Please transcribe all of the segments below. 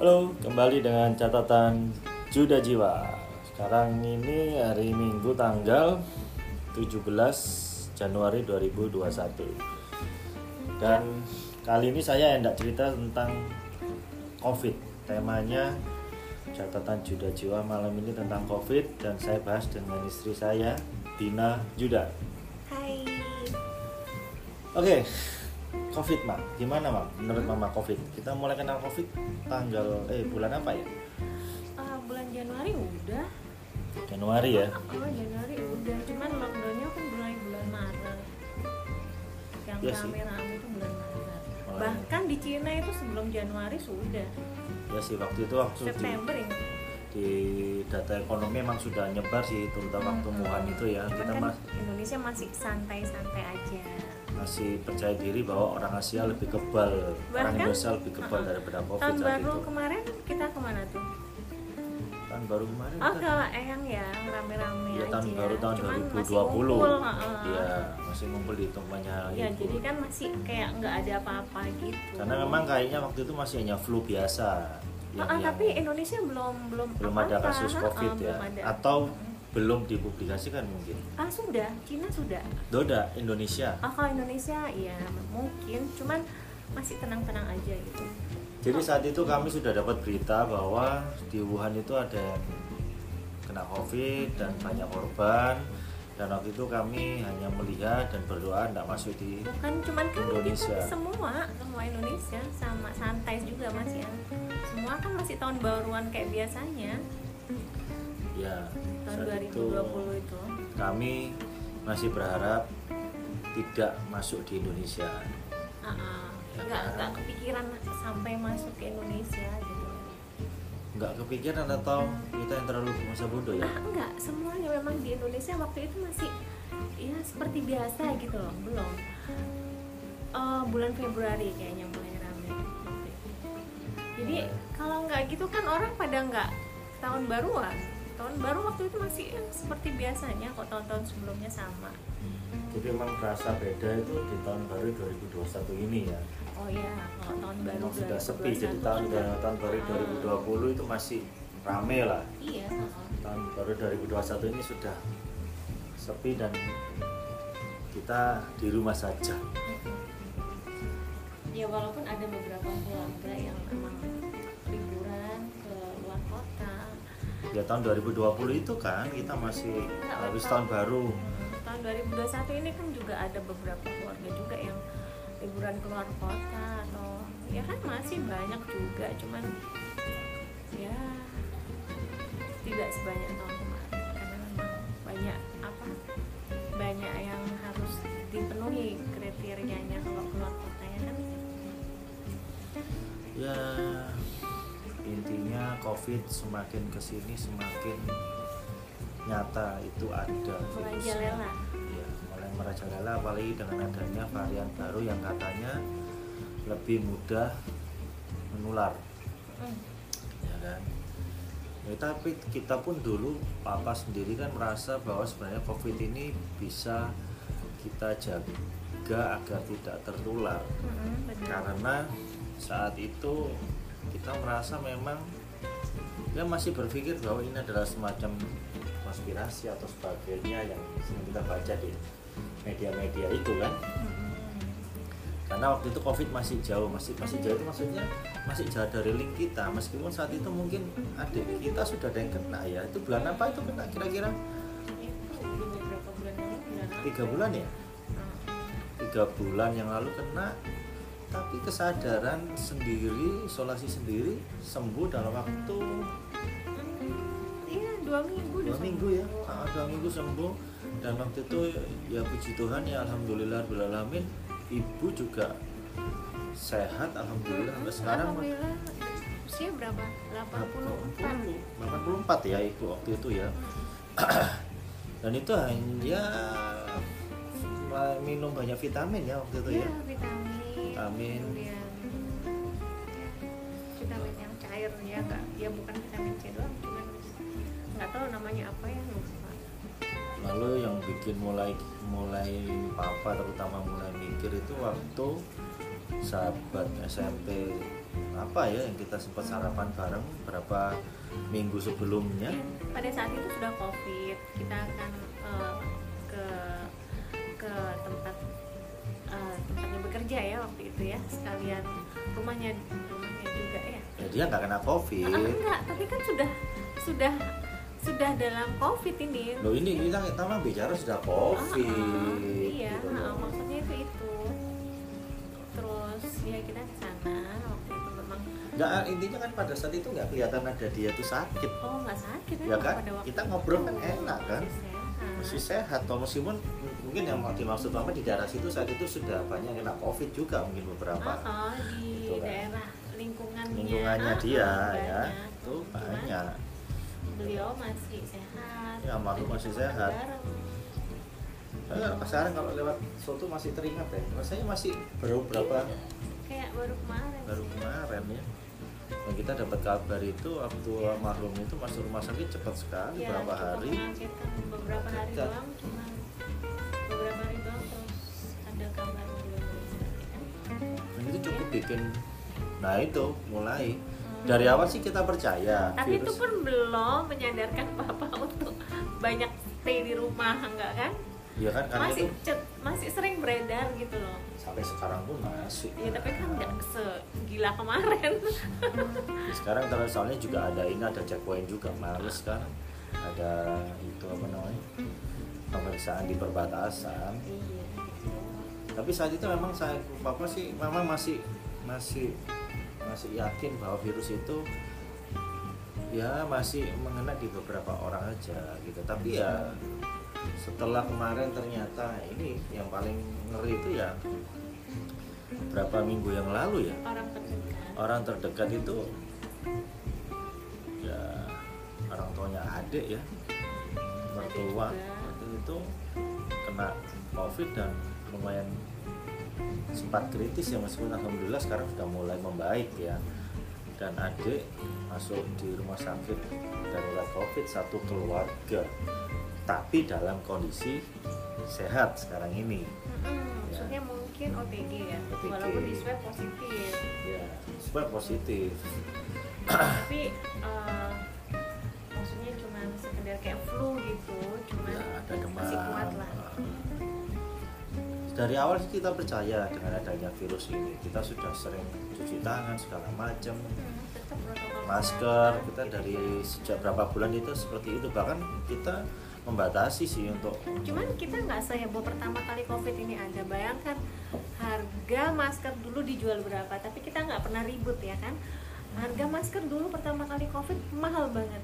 Halo, kembali dengan catatan Juda Jiwa. Sekarang ini hari Minggu tanggal 17 Januari 2021. Dan kali ini saya hendak cerita tentang COVID. Temanya catatan Juda Jiwa malam ini tentang COVID dan saya bahas dengan istri saya, Dina Juda. Hai. Oke, COVID mak, gimana mak? Menurut mama COVID, kita mulai kenal COVID tanggal eh bulan apa ya? Ah, bulan Januari udah. Januari ya. Oh, Januari udah. Cuman lockdownnya kan mulai bulan Maret. Yang Iya sih. rame-rame itu bulan Maret. Mulai. Bahkan di Cina itu sebelum Januari sudah. Ya sih waktu itu waktu di, September ini. di data ekonomi emang sudah nyebar sih terutama waktu Wuhan itu ya Cuman kita kan mas, Indonesia masih santai-santai aja. Masih percaya diri bahwa orang Asia lebih kebal, orang Bahkan, Indonesia lebih kebal uh-uh. daripada COVID Tahun saat baru itu. kemarin kita ke mana tuh? Tahun baru kemarin Oh ke Eyang ya, rame-rame ya aja. tahun baru tahun Cuman masih 2020. ngumpul, uh-uh. Iya, masih ngumpul di tempatnya Ya, jadi kan masih kayak nggak ada apa-apa gitu. Karena memang kayaknya waktu itu masih hanya flu biasa. yang- Ah, yang- tapi Indonesia belum belum belum ada kasus COVID ya, belum ada. atau belum dipublikasikan mungkin. ah sudah, Cina sudah. Doda Indonesia. Ah kalau Indonesia ya mungkin, cuman masih tenang-tenang aja gitu. Jadi saat itu kami sudah dapat berita bahwa di Wuhan itu ada yang kena COVID dan banyak korban. Dan waktu itu kami hanya melihat dan berdoa tidak masuk di Bukan cuman kan Indonesia. kita semua, semua Indonesia sama santai juga Mas ya. Semua kan masih tahun baruan kayak biasanya, ya tahun saat itu 2020 itu. kami masih berharap tidak masuk di Indonesia. Ah, ah. Ya nggak kan? nggak kepikiran sampai masuk ke Indonesia gitu. Nggak kepikiran atau kita yang terlalu masa bodoh ya? Ah, enggak, semuanya memang di Indonesia waktu itu masih ya seperti biasa gitu loh, belum. Eh, bulan Februari kayaknya mulai rame itu. Jadi kalau nggak gitu kan orang pada nggak tahun baruan. Tahun baru waktu itu masih ya, seperti biasanya kok tahun-tahun sebelumnya sama. Jadi memang terasa beda itu di tahun baru 2021 ini ya. Oh iya, kalau tahun baru Memang sudah sepi 2021 jadi tahun sudah. tahun baru Ah, 2020 itu masih rame lah. Iya, ah. Tahun baru 2021 ini sudah sepi dan kita di rumah saja. Ya walaupun ada beberapa keluarga yang Ya tahun 2020 itu kan kita masih habis tahun baru. Tahun 2021 ini kan juga ada beberapa keluarga juga yang liburan keluar kota atau ya kan masih banyak juga cuman ya tidak sebanyak tahun kemarin karena memang banyak apa banyak yang harus dipenuhi kriterianya kalau keluar kota ya kan Ya intinya COVID semakin ke sini semakin nyata itu ada. merajalela ya mulai merajalela apalagi dengan adanya varian baru yang katanya lebih mudah menular Hmm. ya kan ya, tapi kita pun dulu papa sendiri kan merasa bahwa sebenarnya covid ini bisa kita jaga agar tidak tertular benar. karena saat itu kita merasa memang ya masih berpikir bahwa ini adalah semacam konspirasi atau sebagainya yang sering kita baca di media-media itu kan. Mm-mm. karena waktu itu covid masih jauh masih masih jauh itu maksudnya masih jauh dari link kita. Meskipun saat itu mungkin adik kita sudah ada yang kena ya. Itu bulan apa itu kena kira-kira? Tiga bulan ya? Tiga bulan yang lalu kena tapi kesadaran sendiri isolasi sendiri sembuh dalam waktu iya dua minggu dua minggu ya? Sembuh. Ah, dua minggu sembuh. Dan waktu itu ya puji Tuhan ya alhamdulillah alamin ibu juga sehat alhamdulillah sampai sekarang alhamdulillah usia berapa? 84 84 ya ibu waktu itu ya. Dan itu hanya minum banyak vitamin ya waktu itu Iya, ya vitamin Vitamin. kemudian vitamin yang cair ya kak ya bukan vitamin C doang cuman nggak tahu namanya apa ya lupa. Lalu yang bikin mulai mulai papa terutama mulai mikir itu waktu sahabat SMP apa ya yang kita sempat sarapan bareng berapa minggu sebelumnya? Iya, pada saat itu sudah covid kita akan ke ke bekerja ya waktu itu ya sekalian rumahnya rumahnya juga ya. Ya dia nggak kena covid. Ah, enggak tapi kan sudah sudah sudah dalam covid ini. Loh ini kita kita mah bicara sudah covid Ah, ah, iya gitu ah, loh. maksudnya itu itu. Terus ya kita ke sana waktu itu memang. Nggak, intinya kan pada saat itu nggak kelihatan ada dia tuh sakit. Oh nggak sakit ya kan? pada waktu kita ngobrol kan enak kan? Masih sehat. masih sehat toh meskipun mungkin yang dimaksud mama di daerah situ saat itu sudah banyak kena covid juga mungkin beberapa. Ah, ah, di Gitu kan. daerah lingkungannya. Lingkungannya dia ya. itu banyak. beliau masih sehat. Ya, Dan masih sehat. Eh, sekarang kalau lewat soto masih teringat ya rasanya masih baru berapa? Kayak baru kemarin baru kemarin ya. Nah, kita dapat kabar itu waktu almarhum itu masuk rumah sakit cepat sekali ya, berapa hari. beberapa hari doang cuma bikin. Nah itu mulai. Hmm. dari awal sih kita percaya tapi itu virus. pun belum menyadarkan bapak untuk banyak stay di rumah enggak kan? Ya kan karena masih itu cet- masih sering beredar gitu loh. Sampai sekarang pun masih. Ya tapi kan nggak segila kemarin. Ya, sekarang terus soalnya juga ada ini ada checkpoint juga males kan? Ada itu apa namanya? Pemeriksaan di perbatasan. Iya. Tapi saat itu memang saya papa sih memang masih masih masih yakin bahwa virus itu ya masih mengena di beberapa orang aja gitu. Tapi ya setelah kemarin ternyata ini yang paling ngeri itu ya berapa minggu yang lalu ya orang terdekat. orang terdekat itu ya orang tuanya adik ya mertua itu kena covid dan lumayan sempat kritis ya meskipun alhamdulillah sekarang sudah mulai membaik ya. Dan adik masuk di rumah sakit darurat covid satu keluarga. Tapi dalam kondisi sehat sekarang ini. Mm-mm, maksudnya mungkin OTG ya OTG. walaupun di swab positif. Ya super positif. Tapi eh, dari awal sih kita percaya dengan adanya virus ini. Kita sudah sering cuci tangan segala macam Hmm, masker kita dari sejak berapa bulan itu seperti itu. Bahkan kita membatasi sih untuk cuman kita nggak seheboh pertama kali covid ini ada bayangkan harga masker dulu dijual berapa tapi kita nggak pernah ribut ya kan? Harga masker dulu pertama kali covid mahal banget.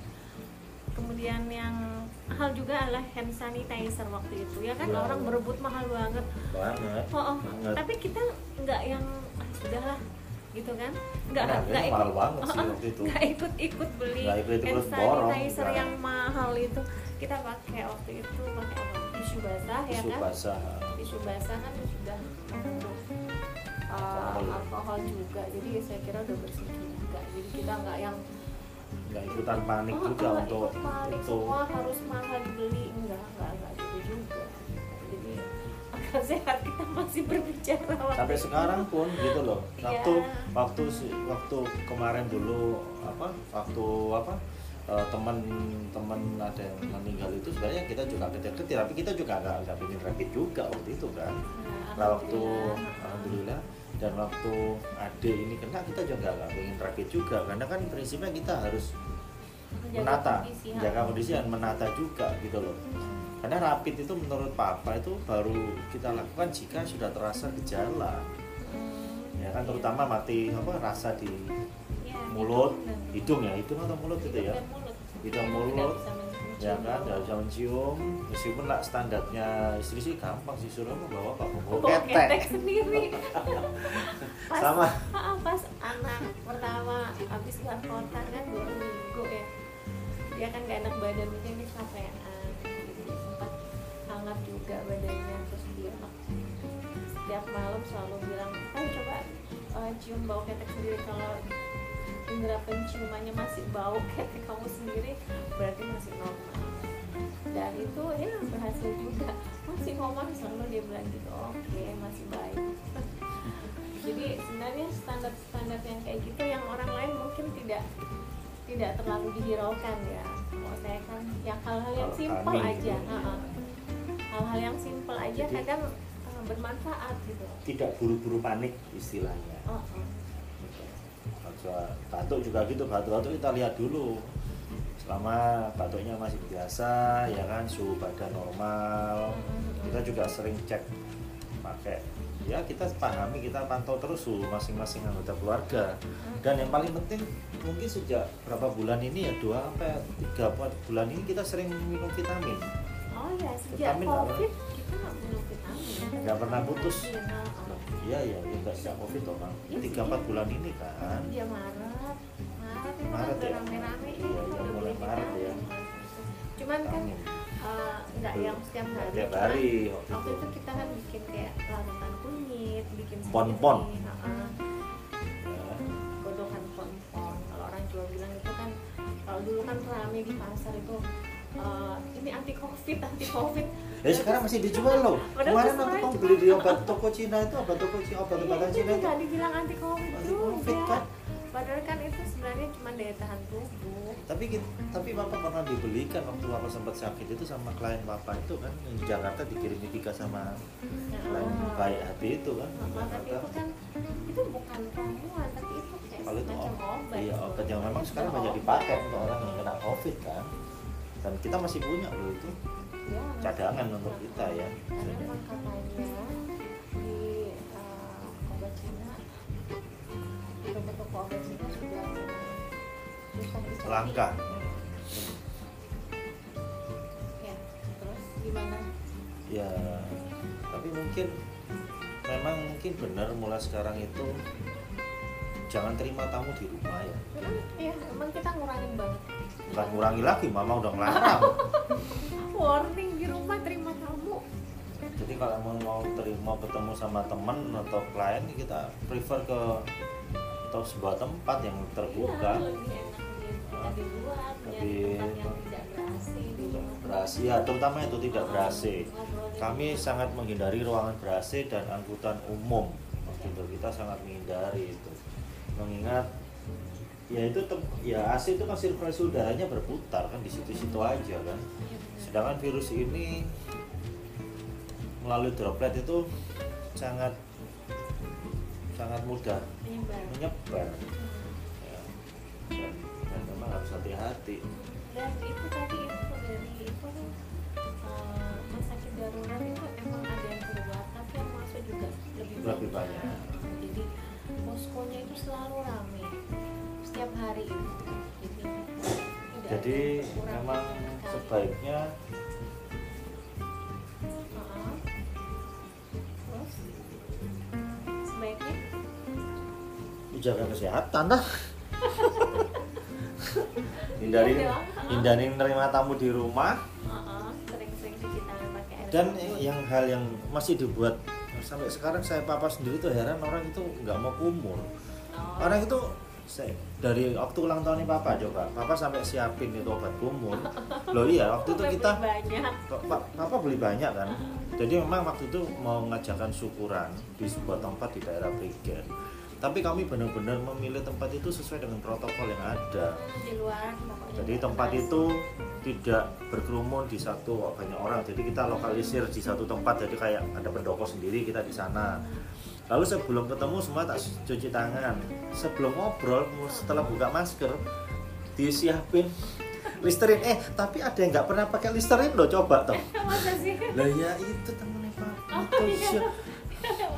Kemudian yang mahal juga adalah hand sanitizer waktu itu ya kan Ya. orang berebut mahal banget banget oh, oh. banget tapi kita nggak yang ah, sudahlah gitu kan nggak Nah, nggak harganya mahal banget sih oh, oh, waktu itu. nggak ikut ikut beli Nggak ikut-ikut hand borong, sanitizer nggak. yang mahal itu kita pakai waktu itu pakai apa tisu basah ya tisu kan basah tisu basah kan sudah uh, Alkohol. alkohol juga jadi saya kira udah bersih juga jadi kita nggak yang nggak ikutan panik oh, juga untuk panik untuk semua harus mahal dibeli enggak enggak enggak gitu juga jadi akal sehat kita masih berbicara waktu sampai itu. sekarang pun gitu loh waktu Iya. waktu si- waktu kemarin dulu apa waktu apa eh, teman-teman ada yang meninggal itu sebenarnya kita juga ketir-ketir tapi kita juga nggak nggak bikin rapid juga waktu itu kan Nah, nah waktu alhamdulillah. alhamdulillah dan waktu ade ini kena kita juga nggak bikin rapid juga. Karena kan prinsipnya kita harus menata ha. kondisi dan menata juga gitu loh. Karena rapid itu menurut papa itu baru kita lakukan jika sudah terasa gejala. Hmm, ya kan terutama mati apa rasa di Iya, mulut hidung ya hidung atau mulut itu hidung ya hidung mulut ya kan tidak bisa mencium. Meskipun lah standarnya istri sih gampang sih suruh bawa pak bawa ketek. ketek sendiri. Pas, Sama. Ah, pas anak pertama habis keluar kota kan dua minggu ya dia kan gak enak badan mungkin ini capean jadi sempat hangat juga badannya terus dia setiap malam selalu bilang ayo coba eh, cium bau ketek sendiri kalau indera penciumannya masih bau ketek kamu sendiri berarti masih normal. Dan itu ya berhasil juga. Masih ngomong selalu dia bilang gitu oke masih baik. Jadi sebenarnya standar-standar yang kayak gitu yang orang lain mungkin tidak tidak terlalu dihiraukan ya. Kalau saya kan yang hal-hal yang simpel aja gitu. hal-hal yang simpel aja kadang eh, bermanfaat gitu. tidak buru-buru panik istilahnya. Oh, oh. Batuk juga gitu batuk-batuk kita lihat dulu. Selama batuknya masih biasa ya kan suhu badan normal. Kita juga sering cek pakai. Ya kita pahami kita pantau terus suhu masing-masing anggota keluarga. Dan yang paling penting mungkin sejak berapa bulan ini ya dua sampai tiga bulan ini kita sering minum vitamin. Oh ya sejak Vitamin covid nggak pernah putus. Iya, iya ya nggak sejak covid loh kan Iya tiga empat bulan ini kan Iya Maret, Maret itu Maret kan ya? rame-rame Iya, iya, mulai Maret ya. Cuman kan eh, nggak yang setiap hari. Tiap cuman hari waktu Waktu itu. itu kita kan bikin kayak larutan kunyit, bikin heeh. Ya. godokan pon-pon. Kalau orang Jawa bilang itu kan kalau dulu kan rame di pasar itu eh, ini anti covid, anti covid. Ya sekarang masih dijual loh. Kemarin aku aja. beli di obat toko Cina itu obat toko Cina obat obatan Iya, Cina itu nggak dibilang anti covid Anti juga. Covid kan? Padahal kan itu sebenarnya cuma daya tahan tubuh. Tapi kita- tapi bapak pernah dibelikan waktu bapak sempat sakit itu sama klien bapak itu kan di Jakarta dikirim Dika sama klien baik hati itu kan. tapi itu kan itu bukan ramuan tapi itu kayak Kalau itu obat, iya obat yang memang sekarang banyak dipakai untuk orang yang kena covid kan. Dan kita masih punya loh itu Ya, cadangan untuk kita ya. karena katanya di uh, obat Cina toko-toko obat Cina sudah Langka. ya terus gimana Ya, tapi mungkin memang mungkin benar mulai sekarang itu jangan terima tamu di rumah ya. Iya, emang kita ngurangin banget. Bukan ngurangi lagi, mama udah ngelarang. Warning di rumah terima tamu. Jadi kalau mau mau terima ketemu sama teman atau klien kita prefer ke atau sebuah tempat yang terbuka. Iya, lebih enak di, kita di luar, Lebih- berasi. Berasi ya, terutama itu tidak berasi. Ngobrolnya Kami sangat menghindari ruangan berasi dan angkutan umum. Gitu, kita sangat menghindari itu. Mengingat ya itu ya AC itu kan sirkulasi udaranya berputar kan di situ-situ aja kan. Iya. Sedangkan virus ini melalui droplet itu sangat sangat mudah Menyebar. menyebar. Ya. Dan, dan memang harus hati-hati. Dan itu tadi itu dari itu kan eh, rumah sakit darurat itu emang ada yang keluar, tapi yang masuk juga lebih Lebih banyak. Jadi poskonya itu selalu ramai setiap hari itu. Jadi memang sebaiknya. Terus sebaiknya jaga kesehatan dah. hindari dong. hindari menerima tamu di rumah heeh, sering-sering cuci tangan pakai air dan yang hal yang masih dibuat sampai sekarang saya papa sendiri tuh heran orang itu nggak mau kumur Oh. orang itu dari waktu ulang tahunnya papa coba papa sampai siapin itu obat kumur loh iya waktu itu kita Pak- Papa beli banyak kan. Jadi memang waktu itu mau mengajakan syukuran di sebuah tempat di daerah Prigen. Tapi kami benar-benar memilih tempat itu sesuai dengan protokol yang ada. di luar pokoknya Jadi tempat itu tidak berkerumun di satu banyak orang. Jadi kita lokalisir di satu tempat. Jadi kayak ada pendopo sendiri kita di sana. Lalu sebelum ketemu semua tak cuci tangan. Sebelum ngobrol setelah buka masker disiapin Listerin. Eh tapi ada yang nggak pernah pakai Listerin loh coba toh. Lah ya itu temennya Pak. Oh, Itu iya.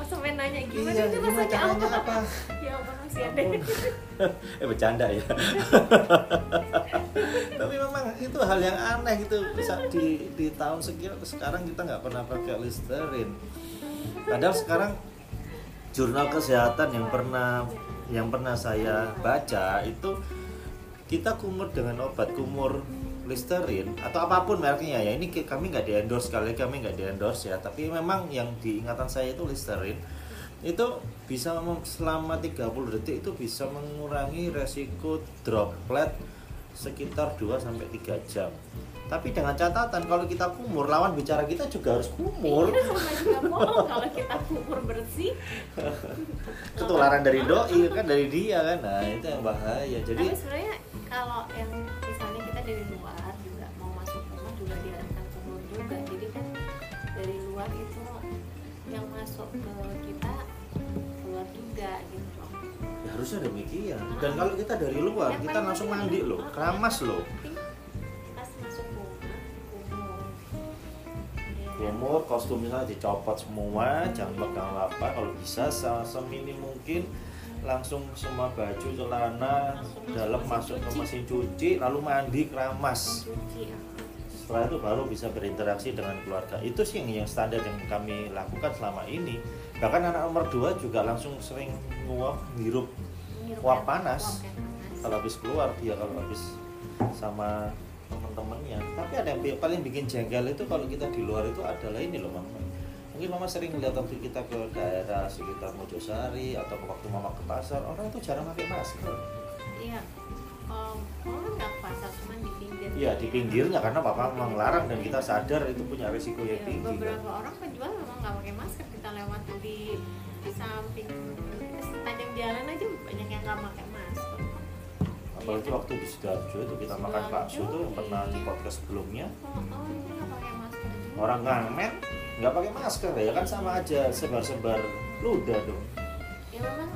Sampai nanya gimana Iya, itu gimana rasanya apa? apa? ya apa masih ada eh bercanda ya. Tapi memang itu hal yang aneh gitu. Bisa di di tahun sekian sekarang kita nggak pernah pakai Listerin. Padahal sekarang jurnal kesehatan yang pernah yang pernah saya baca itu kita kumur dengan obat kumur Listerin atau apa pun mereknya ya. Ini kami nggak di endorse lagi kami nggak di endorse ya. Tapi memang yang diingatan saya itu Listerin itu bisa selama 30 detik itu bisa mengurangi resiko droplet sekitar 2 sampai 3 jam. Tapi dengan catatan kalau kita kumur lawan bicara kita juga harus kumur. Iya, juga bohong kalau kita kumur bersih. ketularan dari doi kan dari dia kan. Nah itu yang bahaya. Jadi Tapi sebenarnya kalau yang dari luar juga mau masuk rumah juga diarahkan kumur juga. Jadi kan dari luar itu yang masuk ke kita keluar juga gitu. Ya harusnya demikian. Dan kalau kita dari luar Yang kita langsung mandi loh keramas loh. pas masuk rumah kumur. Kumur kostum misalnya dicopot semua jangan pegang apa kalau bisa se- seminim mungkin langsung semua baju celana dalam masuk ke mesin cuci lalu mandi keramas. Ya. setelah itu baru bisa berinteraksi dengan keluarga. Itu sih yang, yang standar yang kami lakukan selama ini. Bahkan anak nomor dua juga langsung sering nguap hirup Uap panas. kalau habis keluar dia kalau habis sama teman-temannya. Tapi ada yang paling bikin jengkel itu kalau kita di luar itu adalah ini loh mama mungkin mama sering lihat waktu kita ke daerah sekitar Mojosari atau waktu mama ke pasar orang itu jarang pakai masker Iya. Um, orang nggak pasar cuma di pinggir. iya di pinggirnya karena papa memang larang dan kita sadar itu punya risiko yang Iya, tinggi kan. beberapa orang penjual memang nggak pakai masker kita lewat di, samping sepanjang jalan aja banyak yang nggak pakai masker apalagi Iya. waktu di sidoarjo itu kita Sidoarjo, makan bakso tuh yang pernah di podcast sebelumnya oh, oh itu nggak pakai masker juga orang ngamen nggak pakai masker ya kan sama aja sebar-sebar ludah dong ya memang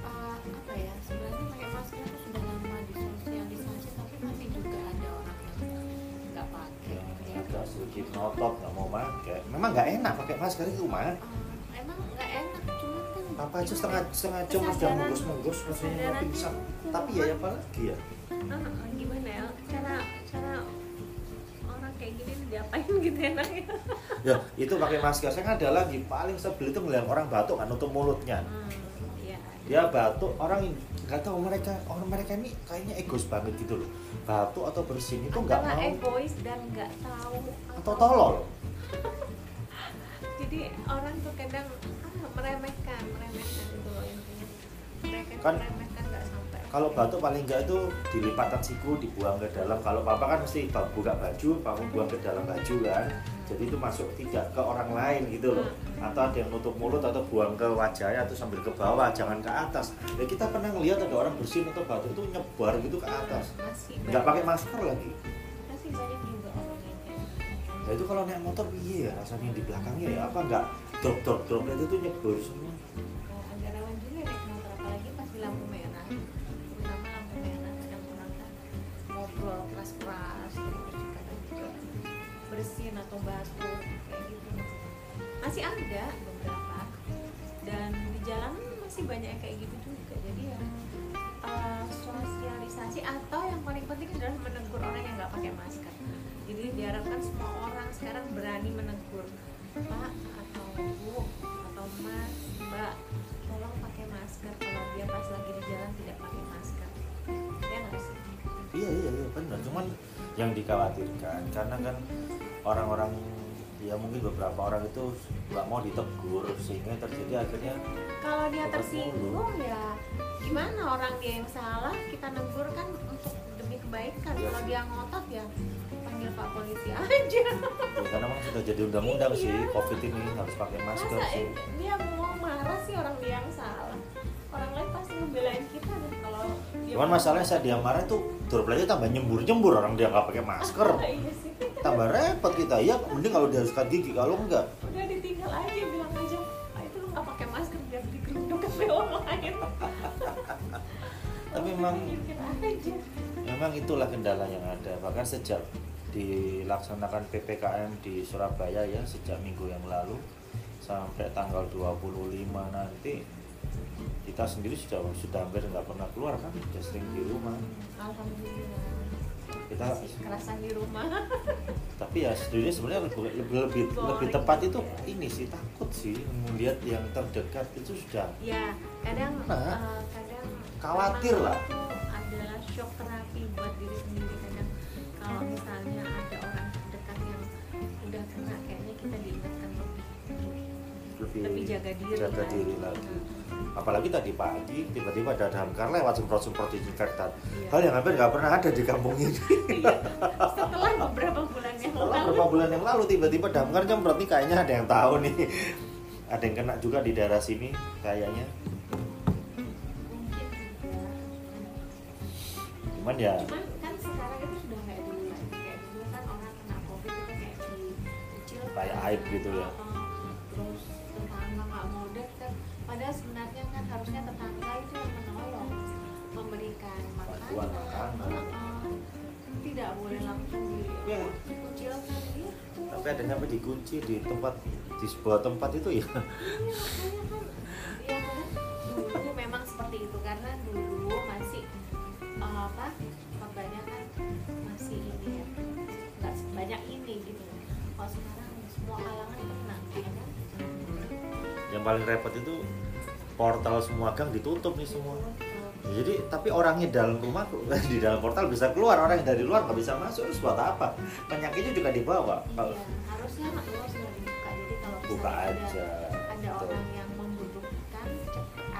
uh, apa ya sebenarnya pakai masker itu sudah lama disosialisasi tapi masih juga ada orang yang nggak pakai ya. agak sedikit ngotot nggak mau pakai memang nggak enak pakai masker itu mah Uh, emang nggak enak cuma kan apa aja setengah ya? setengah jam udah Kesadaran- menggus-menggus nggak kesadarannya pingsan kurang. tapi ya apa lagi ya Ah, ah, gimana ya cara cara orang kayak gini diapain gitu enaknya ya itu pakai masker. Saya kan ada lagi paling sebel itu ngeliat orang batuk kan nutup mulutnya. Hmm, iya. Dia batuk orang nggak tahu mereka orang mereka ini kayaknya egois banget gitu loh. Batuk atau bersin itu nggak mau. egois dan nggak tahu atau tolol. Jadi orang tuh kadang ah, meremehkan meremehkan itu loh intinya. Mereka Kan- meremehkan kalau batuk paling nggak itu dilipatan siku dibuang ke dalam. Kalau papa kan mesti buka baju papa buang ke dalam baju kan. Jadi itu masuk tidak ke orang lain gitu loh. Atau ada yang nutup mulut atau buang ke wajahnya atau sambil ke bawah jangan ke atas. Ya kita pernah ngelihat ada orang bersin atau batuk itu nyebar gitu ke atas. Nggak pakai masker lagi. Gitu. nah itu kalau naik motor iya ya rasanya di belakangnya ya apa nggak drop drop drop itu tuh nyebar semua atau batuk kayak gitu. Masih ada beberapa. Dan di jalan masih banyak yang kayak gitu juga. Jadi ya eh, sosialisasi atau yang paling penting adalah menegur orang yang nggak pakai masker. Jadi diharapkan semua orang sekarang berani menegur. Pak atau bu atau mas mbak tolong pakai masker kalau dia pas lagi di jalan tidak pakai masker. Ya nggak sih? Iya iya iya benar. Cuman yang dikhawatirkan karena kan orang-orang ya mungkin beberapa orang itu nggak mau ditegur sehingga terjadi akhirnya kalau dia tersinggung ya gimana orang dia yang salah kita negur kan untuk demi kebaikan Iya kalau sih. dia ngotot ya panggil pak polisi aja ya karena memang sudah jadi undang-undang sih Iya. covid ini harus pakai masker masa sih. eh, dia mau marah sih orang dia yang salah orang lain pasti ngebelain kita deh kalau Cuman masalahnya saat dia marah tuh turpelnya tambah nyembur-nyembur orang dia nggak pakai masker. iya sih Tambah repot kita. Ya mending kalau dia sikat gigi kalau enggak. udah ditinggal aja bilang aja ah itu lu nggak pakai masker biar digeruduk ke orang lain Tapi memang aja memang itulah kendala yang ada. Bahkan sejak dilaksanakan PPKM di Surabaya ya sejak minggu yang lalu sampai tanggal 25 nanti kita sendiri sudah sudah hampir nggak pernah keluar kan sudah sering di rumah alhamdulillah kita kerasan di rumah. Tapi ya sebenarnya sebenarnya lebih lebih lebih, lebih tepat itu ini sih takut sih melihat yang terdekat itu sudah. Ya kadang Nah, eh, kadang khawatir lah. adalah shock terapi buat diri sendiri. Kadang kalau misalnya ada orang terdekat yang udah kena kayaknya kita diingatkan lebih lebih, jaga diri jaga lagi. diri lagi. Hmm. apalagi tadi pagi tiba-tiba ada damkar lewat semprot-semprot disinfektan Iya. hal yang hampir nggak pernah ada di kampung ini Iya. setelah beberapa bulan yang setelah lalu beberapa bulan yang lalu tiba-tiba damkar nyemprot nih kayaknya ada yang tahu nih ada yang kena juga di daerah sini kayaknya cuman ya cuman kan sekarang itu sudah kayak dulu lagi kayak harusnya tetangga itu yang menolong memberikan makanan makanan. Heeh. tidak boleh langsung di Ya. dikucilkan gitu tapi ada sampai dikunci di tempat di sebuah tempat itu ya Iya, makanya kan ya kan dulu memang seperti itu karena dulu masih eh, apa korbannya kan masih ini ya nggak sebanyak ini gitu kalau sekarang semua kalangan kena ya kan yang paling repot itu portal semua gang ditutup nih semua. Jadi tapi orangnya dalam rumah di dalam portal bisa keluar. Orang yang dari luar nggak bisa masuk terus buat apa? Penyakitnya juga dibawa. Kalau Iya, harusnya mak luas sudah dibuka. Jadi kalau buka misalnya ada, aja ada Gitu. orang yang membutuhkan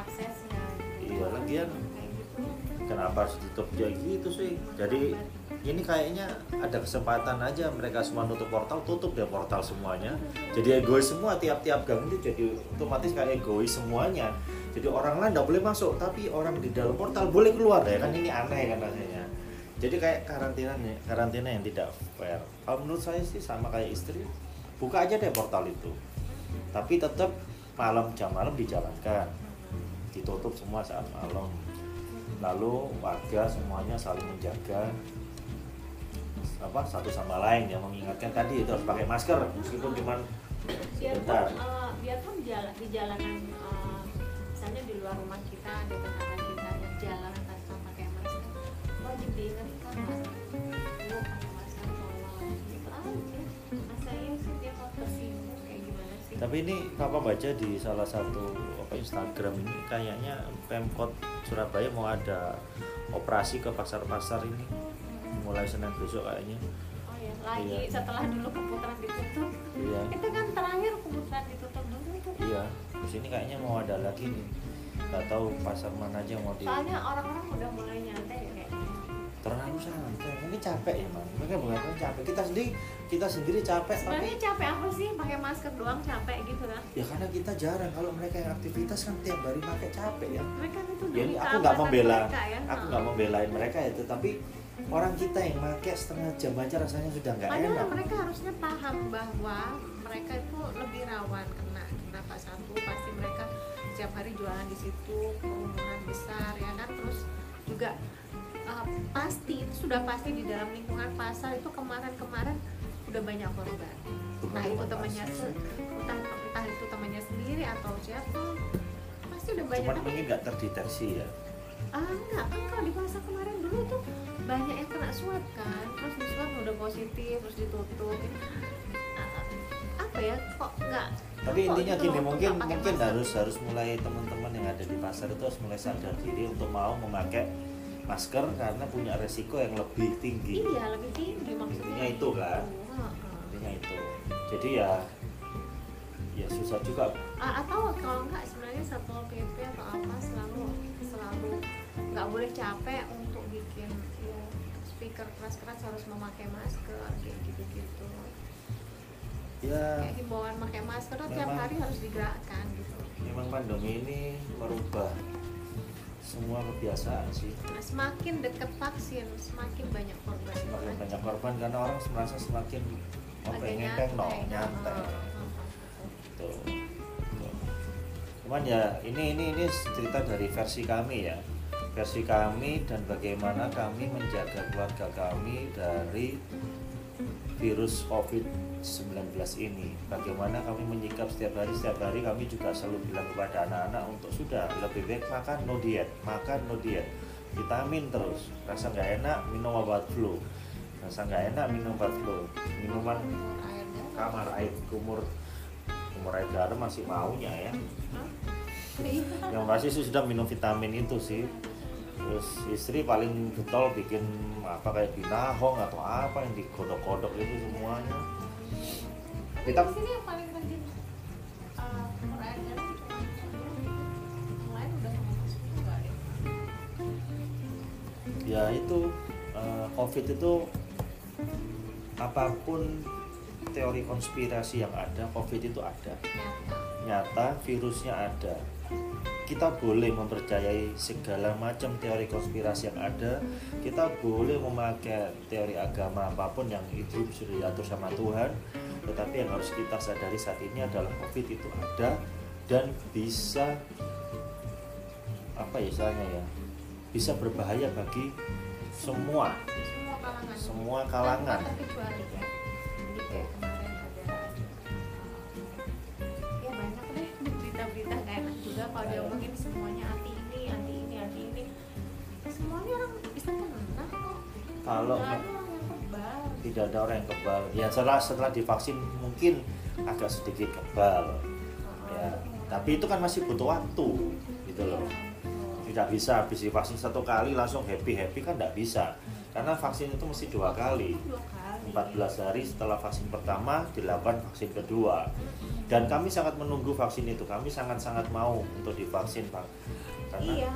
aksesnya gitu. Iya, lagian. Gitu. Kenapa harus ditutup kayak gitu sih? Jadi ini kayaknya ada kesempatan aja mereka semua nutup portal tutup deh portal semuanya. Jadi egois semua tiap-tiap gang itu jadi otomatis kayak egois semuanya. Jadi orang lain nggak boleh masuk tapi orang di dalam portal boleh keluar ya kan ini aneh kan rasanya. Jadi kayak karantina karantina yang tidak fair. Kalau menurut saya sih sama kayak istri buka aja deh portal itu. Tapi tetap malam jam malam dijalankan. Ditutup semua saat malam. Lalu warga semuanya saling menjaga apa satu sama lain yang mengingatkan tadi itu harus pakai masker meskipun cuma sebentar. Biarpun eh, biarpun jalan di jalanan eh, misalnya di luar rumah kita ada tetangga kita yang jalan tanpa pakai masker wajib diingatkan iya sih? Tapi ini papa baca di salah satu apa Instagram ini kayaknya pemkot Surabaya mau ada operasi ke pasar-pasar ini mulai Senin besok kayaknya. Oh ya lagi Iya. setelah dulu keputaran ditutup. Iya. Itu kan terakhir keputaran ditutup dulu itu kan? Iya di sini kayaknya mau ada lagi nih. Nggak tahu pasar mana aja mau di soalnya orang-orang udah mulai nyantai ya kayaknya. Terlalu santai. Mungkin capek ya man mereka bukan capek. Kita sendiri kita sendiri capek tapi sebenarnya capek apa sih? Pakai masker doang capek gitu kan? Ya karena kita jarang. Kalau mereka yang aktivitas kan tiap hari pakai capek ya. Mereka itu ya ini demi aku nggak membela mereka ya. aku nggak membelain mereka itu tapi orang kita yang pakai setengah jam aja rasanya sudah nggak Padahal enak. mereka harusnya paham bahwa mereka itu lebih rawan kena kenapa satu. Pasti mereka setiap hari jualan di situ kerumunan besar ya kan? Terus juga uh, pasti itu sudah pasti di dalam lingkungan pasar itu kemarin-kemarin udah banyak korban. Nah itu temannya entah entah itu temannya sendiri atau siapa pasti udah banyak. Cuman mungkin nggak terdeteksi ya? Ah enggak kan kalau di pasar kemarin dulu tuh banyak yang kena swab kan? Terus di swab udah positif terus ditutup. Apa ya? Kok enggak tapi intinya gitu gini mungkin nggak mungkin masker? harus harus mulai teman-teman yang ada di pasar itu harus mulai sadar diri untuk mau memakai masker karena punya resiko yang lebih tinggi. Iya lebih tinggi maksudnya. Intinya itu kan. Intinya itu. Jadi ya ya susah juga. Atau kalau enggak sebenarnya satpol pp atau apa selalu selalu nggak boleh capek untuk speaker keras-keras harus memakai masker kayak gitu-gitu. Ya. Kayak himbauan pakai masker tuh tiap hari harus digerakkan gitu. memang pandemi ini merubah semua kebiasaan sih. Nah, semakin dekat vaksin semakin banyak korban. Semakin banyak korban karena orang merasa semakin ya, ngenteng no nyantai. Tuh. Tuh. cuman ya ini ini ini cerita dari versi kami ya versi kami dan bagaimana kami menjaga keluarga kami dari virus COVID-19 ini. Bagaimana kami menyikap setiap hari setiap hari kami juga selalu bilang kepada anak-anak untuk sudah lebih baik makan no diet makan no diet. Vitamin terus. Rasa nggak enak minum obat flu. Rasa nggak enak minum obat flu. Minuman kamar air kumur. Kumur air garam masih maunya ya? Iya. yang pasti sih sudah minum vitamin itu sih terus istri paling betul bikin apa kayak binahong atau apa yang dikodok-kodok itu semuanya. Kita ya itu eh, covid itu apa pun teori konspirasi yang ada covid itu ada. Nyata virusnya ada kita boleh mempercayai segala macam teori konspirasi yang ada. Kita boleh memakai teori agama apa pun yang itu sudah diatur sama Tuhan. Tetapi yang harus kita sadari saat ini adalah covid itu ada dan bisa apa ya istilahnya ya bisa berbahaya bagi semua semua kalangan. semua kalangan kalau dia omongin semuanya anti ini anti ini anti ini. Semuanya orang bisa kena kok. Kalau ada orang yang kebal. tidak ada orang yang kebal. Ya setelah setelah divaksin mungkin agak sedikit kebal. Ya tapi itu kan masih butuh waktu gitu loh. Tidak bisa habis divaksin satu kali langsung happy happy kan tidak bisa. Karena vaksin itu mesti dua kali. Dua kali. 14 hari setelah vaksin pertama dilakukan vaksin kedua dan kami sangat menunggu vaksin itu. Kami sangat-sangat mau untuk divaksin pak. Karena iya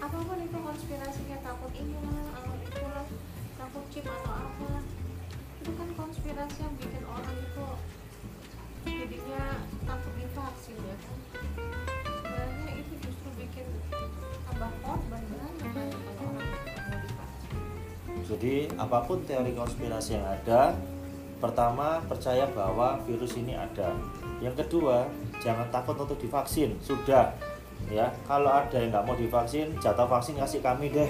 apa pun itu konspirasinya takut ini lah takut itu lah takut chip atau apa. Itu kan konspirasi yang bikin orang itu jadinya takut divaksin ya. Kan sebenarnya itu justru bikin tambah korban banyak kan kalau orang mau divaksin. Jadi apa pun teori konspirasi yang ada, pertama percaya bahwa virus ini ada. Yang kedua, jangan takut untuk divaksin. Sudah, ya. Kalau ada yang nggak mau divaksin, jatah vaksin kasih kami deh.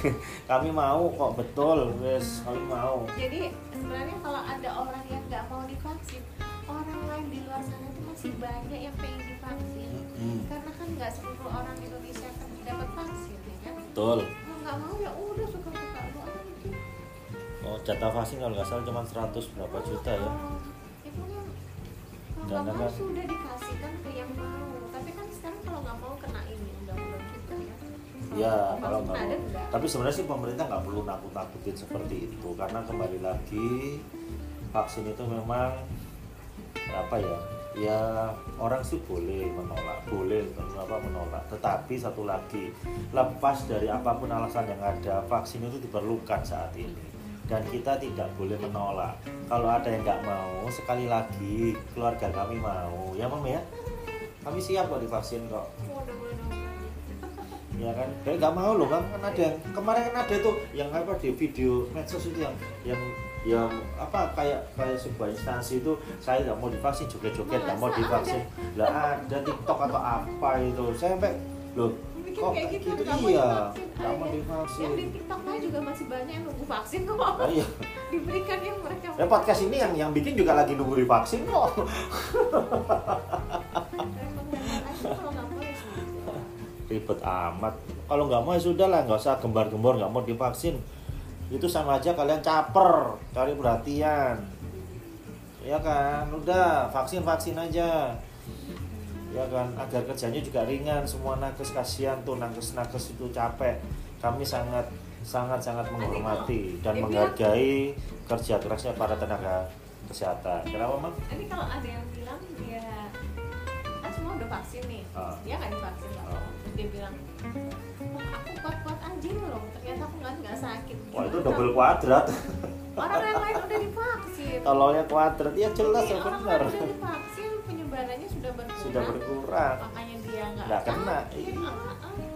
kami mau kok betul, wes kami mau. jadi sebenarnya kalau ada orang yang nggak mau divaksin orang lain di luar sana itu masih banyak yang pengen divaksin Hmm, karena kan nggak seluruh orang Indonesia kan dapat vaksin ya kan betul. kalau nggak mau ya udah jatah vaksin kalau nggak salah cuma 100 berapa juta ya. Kan kalau Dan nggak mau kan- sudah dikasihkan ke yang mau tapi kan sekarang kalau nggak mau kena ini undang-undang kita ya Ya, Kalau nggak mau. Tapi sebenarnya sih pemerintah nggak perlu nakut-nakutin seperti itu karena kembali lagi vaksin itu memang apa ya? Ya orang sih boleh menolak, boleh apa menolak. Tetapi satu lagi, lepas dari apa pun alasan yang ada, vaksin itu diperlukan saat ini dan kita tidak boleh menolak. Kalau ada yang nggak mau, sekali lagi keluarga kami mau, ya mam ya. Kami siap kok divaksin kok. Ya kan? Kayak nggak mau loh kan kan ada yang kemarin kan ada tuh yang apa di video medsos itu yang yang yang apa kayak kayak sebuah instansi itu saya nggak mau divaksin joget-joget nggak mau divaksin. lah ada TikTok atau apa itu? Saya sampai loh bikin kok kayak gitu gitu? nggak mau iya. divaksin. mau yang di TikTok juga masih banyak yang nunggu vaksin kok. Nah, iya. diberikan yang mereka Ya, podcast ini yang yang bikin juga lagi nunggu divaksin kok. Ya sudah. ribet amat. Kalau nggak mau ya sudah lah nggak usah gembar-gembor nggak mau divaksin. Itu sama aja kalian caper cari perhatian. Ya kan? Udah vaksin vaksin aja ya kan agar kerjanya juga ringan semua nakes kasihan tuh nakes nakes itu capek kami sangat sangat sangat menghormati dan menghargai kerja kerasnya para tenaga kesehatan kenapa mang Ini kalau ada yang bilang dia kan semua udah vaksin nih, Ah. dia nggak divaksin. Terus dia bilang, "Wah, aku kuat-kuat aja loh. Ternyata aku nggak nggak sakit. wah itu Gimana? double kuadrat Orang yang lain udah divaksin. tololnya kuadrat ya jelas ya orang benar lain udah divaksin, sudah berkurang. sudah berkurang Makanya dia nggak kena. Iya.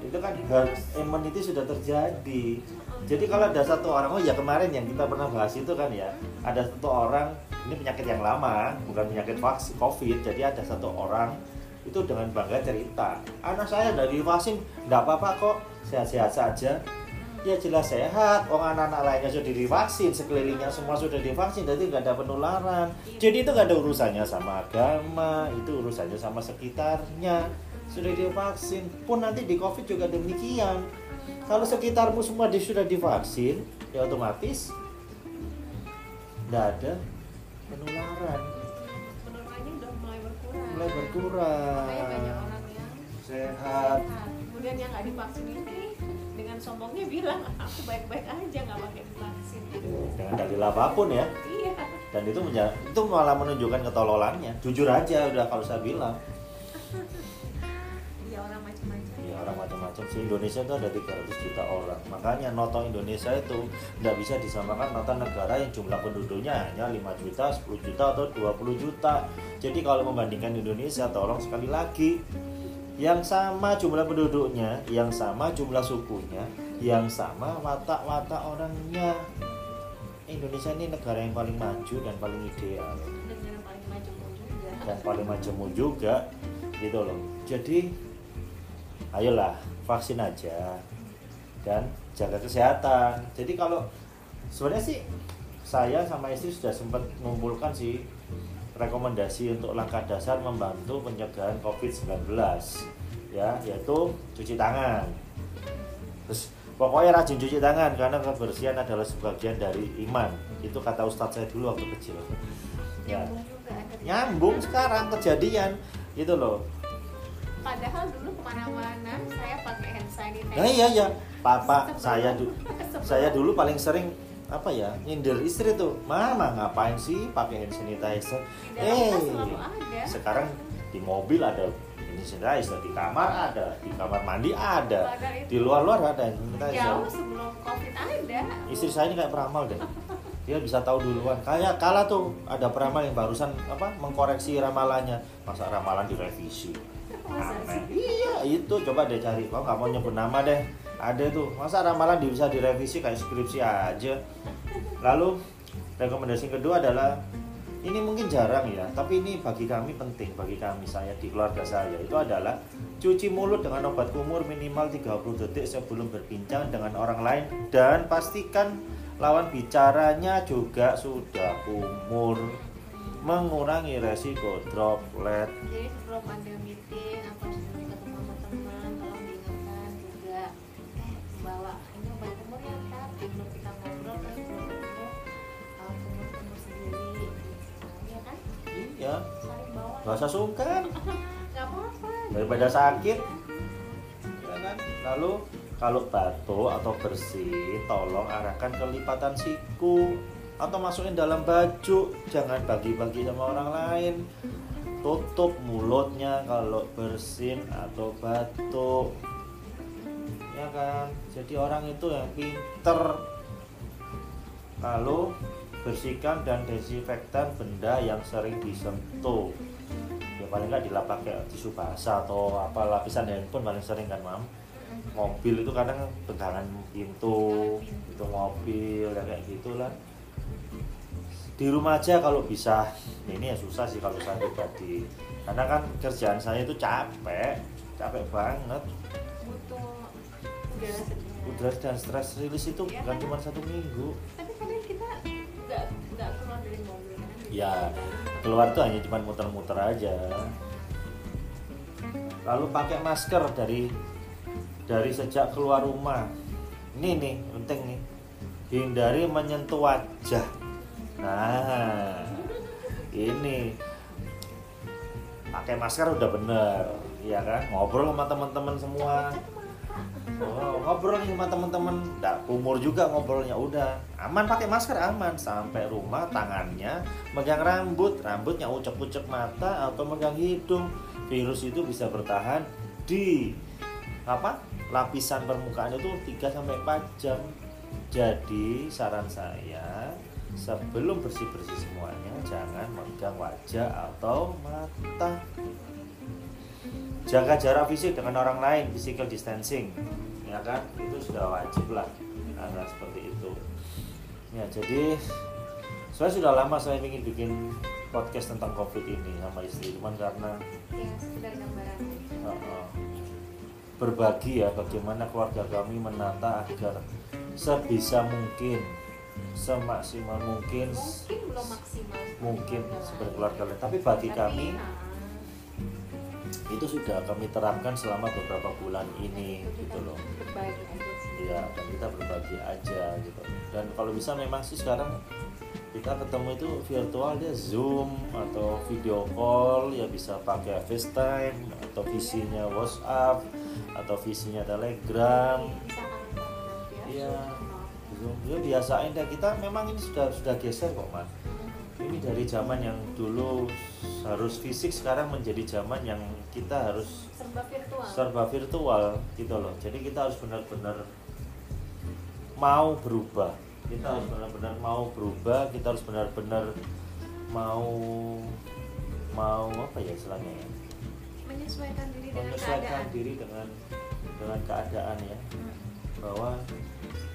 Itu kan herd immunity sudah terjadi jadi kalau ada satu orang oh ya kemarin yang kita pernah bahas itu kan ya ada satu orang ini penyakit yang lama bukan penyakit vaksin covid jadi ada satu orang itu dengan bangga cerita anak saya dari vaksin nggak apa-apa kok sehat-sehat saja ya jelas sehat. Orang anak-anak lainnya sudah divaksin sekelilingnya semua sudah divaksin jadi nggak ada penularan. Jadi itu nggak ada urusannya sama agama itu urusannya sama sekitarnya. Sudah divaksin. Pun nanti di covid juga demikian. Kalau sekitarmu semua sudah divaksin ya otomatis nggak ada penularan. Penularannya udah mulai berkurang. mulai berkurang. Banyak orang yang sehat. sehat. Kemudian yang nggak divaksin ini dengan sombongnya bilang aku baik-baik aja nggak pakai divaksin. dengan dalil apa pun ya. Iya. dan itu itu malah menunjukkan ketololannya. Jujur aja udah kalau saya bilang. Iya orang macam-macam. ya orang macam-macam sih. Indonesia itu ada 300 juta orang. Makanya nonton Indonesia itu nggak bisa disamakan nonton negara yang jumlah penduduknya hanya 5 juta 10 juta atau 20 juta. Jadi kalau membandingkan Indonesia tolong sekali lagi yang sama jumlah penduduknya yang sama jumlah sukunya yang sama watak-watak orangnya. Indonesia ini negara yang paling maju dan paling ideal. Dengan paling majemuk juga. Dan paling majemuk juga gitu loh. Jadi ayolah vaksin aja dan jaga kesehatan. Jadi kalau sebenarnya sih saya sama istri sudah sempat mengumpulkan sih rekomendasi untuk langkah dasar membantu pencegahan COVID-19 ya yaitu cuci tangan. Terus pokoknya rajin cuci tangan karena kebersihan adalah sebagian dari iman. Itu kata ustadz saya dulu waktu kecil. Ya. Nyambung sekarang kejadian gitu loh. Padahal dulu ke mana-mana saya pakai hand sanitizer. Nah iya ya papa saya du- sebelum- saya dulu paling sering apa ya nyindir istri tuh mama ngapain sih pakai hand sanitizer? Eh ada. sekarang di mobil ada hand sanitizer di kamar ada di kamar mandi ada di luar-luar ada hand sanitizer. Jauh sebelum covid ada. Istri saya ini kayak peramal deh. Dia bisa tahu duluan. Kayak kala tuh ada peramal yang barusan apa mengkoreksi ramalannya. Masa ramalan direvisi? Aneh. iya itu. Coba deh cari. Kau nggak mau nyebut nama deh ada tuh. Masa ramalan bisa direvisi kayak skripsi aja. Lalu rekomendasi kedua adalah ini mungkin jarang ya tapi ini bagi kami penting bagi kami saya di keluarga saya itu adalah cuci mulut dengan obat kumur minimal 30 detik sebelum berbincang dengan orang lain dan pastikan lawan bicaranya juga sudah kumur mengurangi resiko droplet. Jadi sebelum ada meeting bawa. Nggak usah sungkan. Daripada sakit. Ya kan? Lalu kalau batuk atau bersih tolong arahkan ke lipatan siku atau masukin dalam baju. Jangan bagi-bagi sama orang lain. Tutup mulutnya kalau bersin atau batuk. Ya kan? Jadi orang itu yang pinter. Lalu bersihkan dan desinfektan benda yang sering disentuh. Ya paling nggak dilap pakai tisu basah atau apa lapisan handphone paling sering kan mam? Mobil itu kadang pegangan pintu itu mobil ya kayak gitulah. Di rumah aja kalau bisa. Ini ya susah sih kalau saya pribadi. Karena kan kerjaan saya itu capek capek banget. Butuh udara segar udara dan stress rilis itu Iya bukan kan? cuma satu minggu Ya, keluar tuh hanya cuma muter-muter aja. Lalu pakai masker dari dari sejak keluar rumah. Ini nih penting nih. Hindari menyentuh wajah. Nah ini. Pakai masker udah bener ya kan? Ngobrol sama teman-teman semua Oh, ngobrol nih sama teman-teman, nggak umur juga ngobrolnya udah aman pakai masker aman sampai rumah tangannya megang rambut, rambutnya ucek-ucek mata atau megang hidung. Virus itu bisa bertahan di apa? lapisan permukaan itu 3 sampai 4 jam. Jadi saran saya sebelum bersih-bersih semuanya jangan megang wajah atau mata jaga jarak fisik dengan orang lain physical distancing. Ya kan? Itu sudah wajib lah. Karena seperti itu. Ya jadi saya sudah lama saya ingin bikin podcast tentang covid ini sama istri. Cuman karena ya sekedar gambaran. Aja. uh, uh, berbagi ya bagaimana keluarga kami menata agar sebisa mungkin semaksimal mungkin mungkin belum maksimal. mungkin seperti seperti keluarga keluarga lain. Tapi bagi Tapi, kami nah, itu sudah kami terapkan selama beberapa bulan ini itu gitu loh Iya, dan kita berbagi aja gitu. Dan kalau bisa memang sih sekarang kita ketemu itu virtual dia Zoom atau video call ya bisa pakai FaceTime atau visinya WhatsApp atau visinya Telegram. nanti ya Iya. Zoom ya biasain deh kita memang ini sudah sudah geser kok mas. Ini dari zaman yang dulu harus fisik sekarang menjadi zaman yang kita harus serba virtual. serba virtual gitu loh. Jadi kita harus benar-benar mau berubah. Kita harus benar-benar mau berubah kita harus benar-benar mau mau apa ya istilahnya ya? Menyesuaikan diri dengan menyesuaikan keadaan. diri dengan dengan keadaan ya. Hmm. bahwa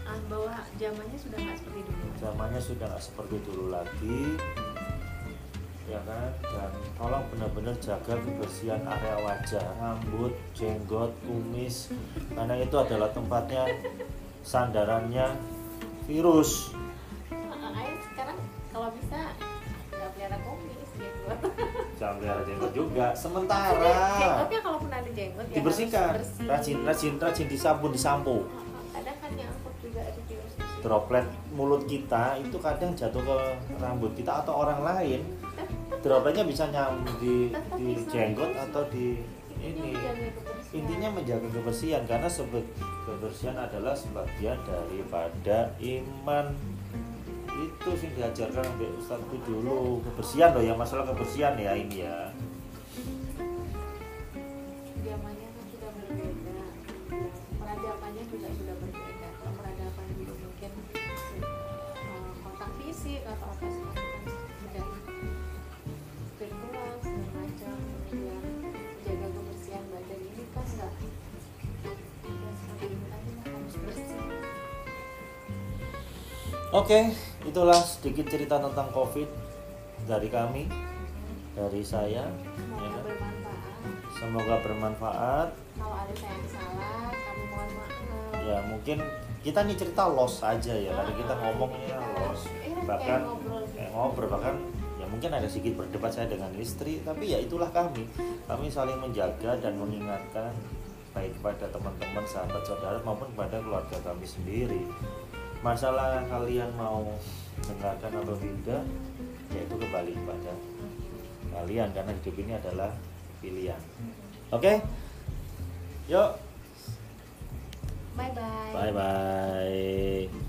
Ah, bahwa zamannya sudah nggak seperti dulu. zamannya sudah nggak seperti dulu lagi ya kan? Dan tolong benar-benar jaga kebersihan area wajah rambut jenggot kumis karena itu adalah tempatnya sandarannya virus. Ah, Ayo sekarang kalau bisa nggak pelihara kumis jenggot. Jangan pelihara jenggot juga sementara. jenggotnya kalaupun ada jenggot ya dibersihkan. rajin rajin rajin disabun disampo ah, kadang kan nyangkut juga ada virus droplet mulut kita itu kadang jatuh ke rambut kita atau orang lain dropletnya bisa nyam di, di jenggot atau di ini. intinya menjaga kebersihan karena sebet kebersihan adalah sebagian daripada iman. Itu sih diajarkan oleh ustadzku dulu kebersihan loh ya masalah kebersihan ya ini ya oke itulah sedikit cerita tentang covid dari kami dari saya ya semoga kan? bermanfaat. Semoga bermanfaat. Kalau ada saya yang salah kami mohon maaf. Ya mungkin kita nih cerita los aja ya. Karena kita ngomongnya los Iya, bahkan gitu. kayak ngobrol bahkan ya mungkin ada sedikit berdebat saya dengan istri tapi ya itulah kami. Kami saling menjaga dan mengingatkan baik kepada teman-teman sahabat saudara maupun kepada keluarga kami sendiri masalah kalian mau dengarkan atau tidak ya itu kembali kepada kalian karena hidup ini adalah pilihan. Oke? Yuk. Bye bye bye bye